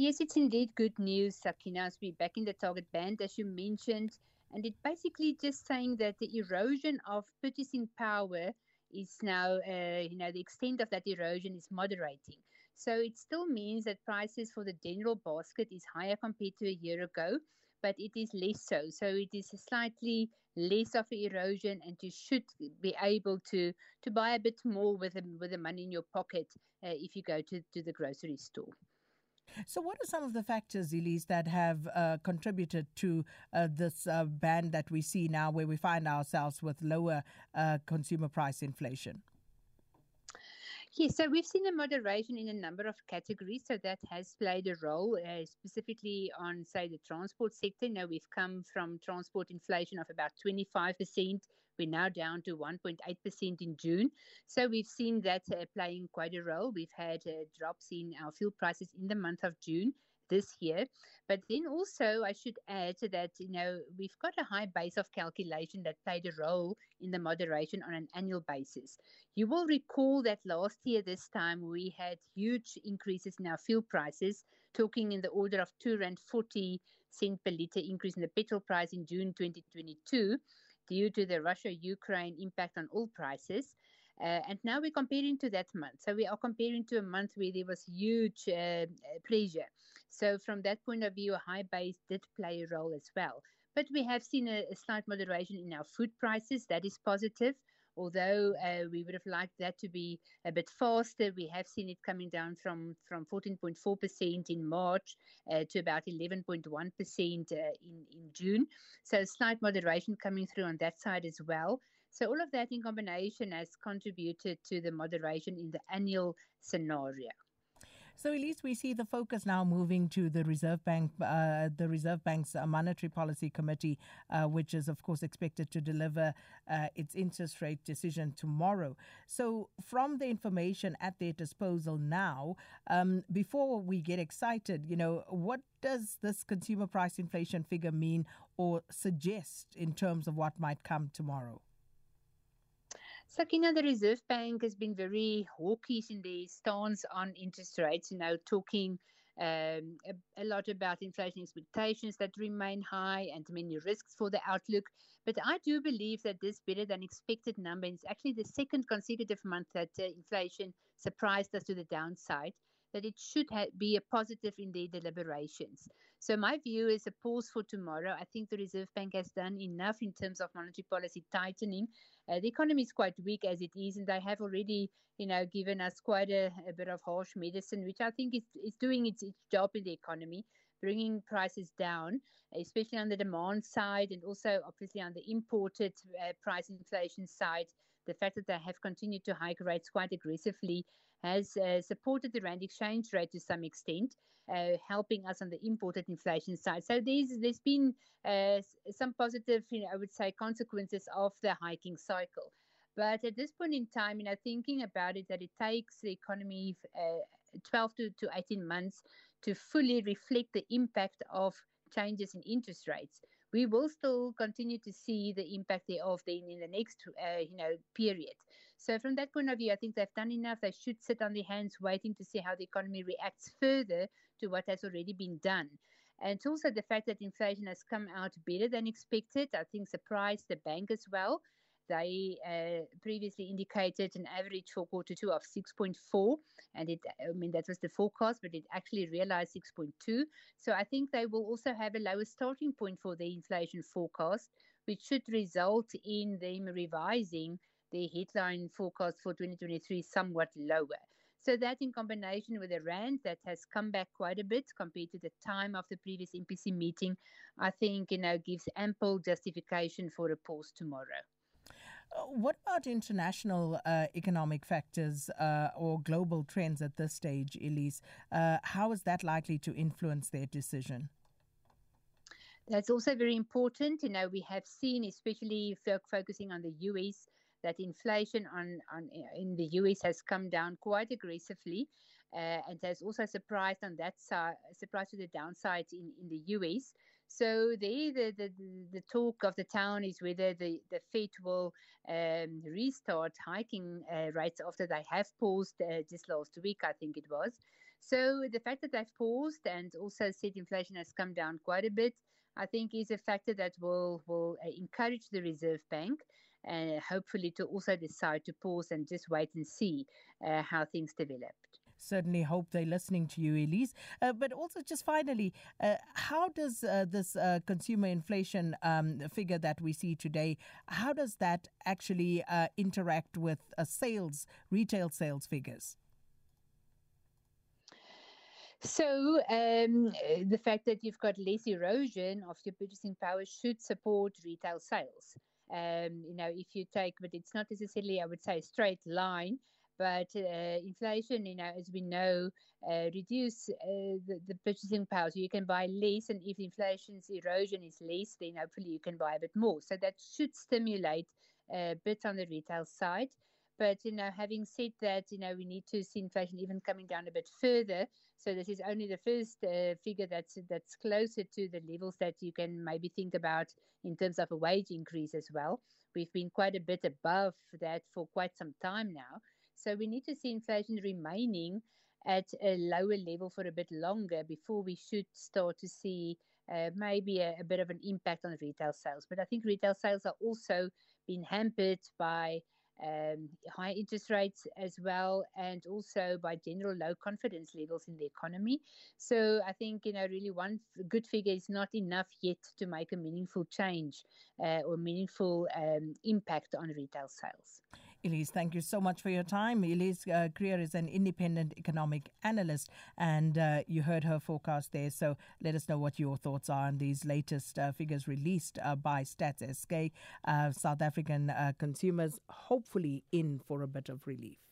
Yes, it's indeed good news, Sakina, as we're back in the target band, as you mentioned. And it basically just saying that the erosion of purchasing power is now, uh, you know, the extent of that erosion is moderating. So it still means that prices for the general basket is higher compared to a year ago, but it is less so. So it is slightly less of erosion, and you should be able to to buy a bit more with the, with the money in your pocket uh, if you go to, to the grocery store. So, what are some of the factors, Elise, that have uh, contributed to uh, this uh, band that we see now, where we find ourselves with lower uh, consumer price inflation? Yes, so we've seen a moderation in a number of categories, so that has played a role, uh, specifically on, say, the transport sector. Now we've come from transport inflation of about 25%. We're now down to 1.8% in June. So we've seen that uh, playing quite a role. We've had uh, drops in our fuel prices in the month of June this year. But then also, I should add that, you know, we've got a high base of calculation that played a role in the moderation on an annual basis. You will recall that last year, this time, we had huge increases in our fuel prices, talking in the order of 2 Rand 40 cent per litre increase in the petrol price in June 2022 due to the Russia Ukraine impact on oil prices. Uh, and now we're comparing to that month. So we are comparing to a month where there was huge uh, pressure. So from that point of view, a high base did play a role as well. But we have seen a, a slight moderation in our food prices. That is positive. Although uh, we would have liked that to be a bit faster, we have seen it coming down from, from 14.4% in March uh, to about 11.1% uh, in, in June. So slight moderation coming through on that side as well. So all of that in combination has contributed to the moderation in the annual scenario. So, at least we see the focus now moving to the Reserve Bank, uh, the Reserve Bank's uh, Monetary Policy Committee, uh, which is, of course, expected to deliver uh, its interest rate decision tomorrow. So, from the information at their disposal now, um, before we get excited, you know, what does this consumer price inflation figure mean or suggest in terms of what might come tomorrow? Sakina, the Reserve Bank has been very hawkish in their stance on interest rates, you know, talking um, a, a, lot about inflation expectations that remain high and many risks for the outlook. But I do believe that this better than expected number is actually the second consecutive month that uh, inflation surprised us to the downside that it should ha- be a positive in their deliberations. So my view is a pause for tomorrow. I think the Reserve Bank has done enough in terms of monetary policy tightening. Uh, the economy is quite weak as it is, and they have already, you know, given us quite a, a bit of harsh medicine, which I think is, is doing its, its job in the economy bringing prices down, especially on the demand side and also obviously on the imported uh, price inflation side. The fact that they have continued to hike rates quite aggressively has uh, supported the rand exchange rate to some extent, uh, helping us on the imported inflation side. So there's there's been uh, some positive, you know, I would say, consequences of the hiking cycle. But at this point in time, you know, thinking about it, that it takes the economy uh, 12 to, to 18 months to fully reflect the impact of changes in interest rates. We will still continue to see the impact thereof then in the next, uh, you know, period. So from that point of view, I think they've done enough. They should sit on their hands, waiting to see how the economy reacts further to what has already been done. And it's also the fact that inflation has come out better than expected. I think surprised the bank as well. They uh, previously indicated an average for quarter two of 6.4, and it, I mean, that was the forecast, but it actually realized 6.2. So I think they will also have a lower starting point for the inflation forecast, which should result in them revising the headline forecast for 2023 somewhat lower. So that in combination with a rand that has come back quite a bit compared to the time of the previous MPC meeting, I think you know gives ample justification for a pause tomorrow. What about international uh, economic factors uh, or global trends at this stage, Elise? Uh, how is that likely to influence their decision? That's also very important. You know, we have seen, especially focusing on the US, that inflation on, on in the US has come down quite aggressively, uh, and has also surprised on that side, surprised to the downside in, in the US. So there, the, the the talk of the town is whether the the Fed will um, restart hiking uh, rates after they have paused uh, just last week, I think it was. So the fact that they've paused and also said inflation has come down quite a bit, I think is a factor that will will uh, encourage the Reserve Bank and uh, hopefully to also decide to pause and just wait and see uh, how things developed. Certainly hope they're listening to you, Elise. Uh, but also, just finally, uh, how does uh, this uh, consumer inflation um, figure that we see today, how does that actually uh, interact with uh, sales, retail sales figures? So um, the fact that you've got less erosion of your purchasing power should support retail sales. Um, you know, if you take, but it's not necessarily, I would say, a straight line. But uh, inflation, you know, as we know, uh, reduce uh, the, the, purchasing power. So you can buy less, and if inflation's erosion is less, then hopefully you can buy a bit more. So that should stimulate a bit on the retail side. But you know, having said that, you know, we need to see inflation even coming down a bit further. So this is only the first uh, figure that's that's closer to the levels that you can maybe think about in terms of a wage increase as well. We've been quite a bit above that for quite some time now. So we need to see inflation remaining at a lower level for a bit longer before we should start to see uh, maybe a, a, bit of an impact on retail sales. But I think retail sales are also being hampered by um, high interest rates as well, and also by general low confidence levels in the economy. So I think you know really one good figure is not enough yet to make a meaningful change uh, or meaningful um, impact on retail sales. Elise, thank you so much for your time. Elise uh, Creer is an independent economic analyst, and uh, you heard her forecast there. So let us know what your thoughts are on these latest uh, figures released uh, by Stats SK. Uh, South African uh, consumers hopefully in for a bit of relief.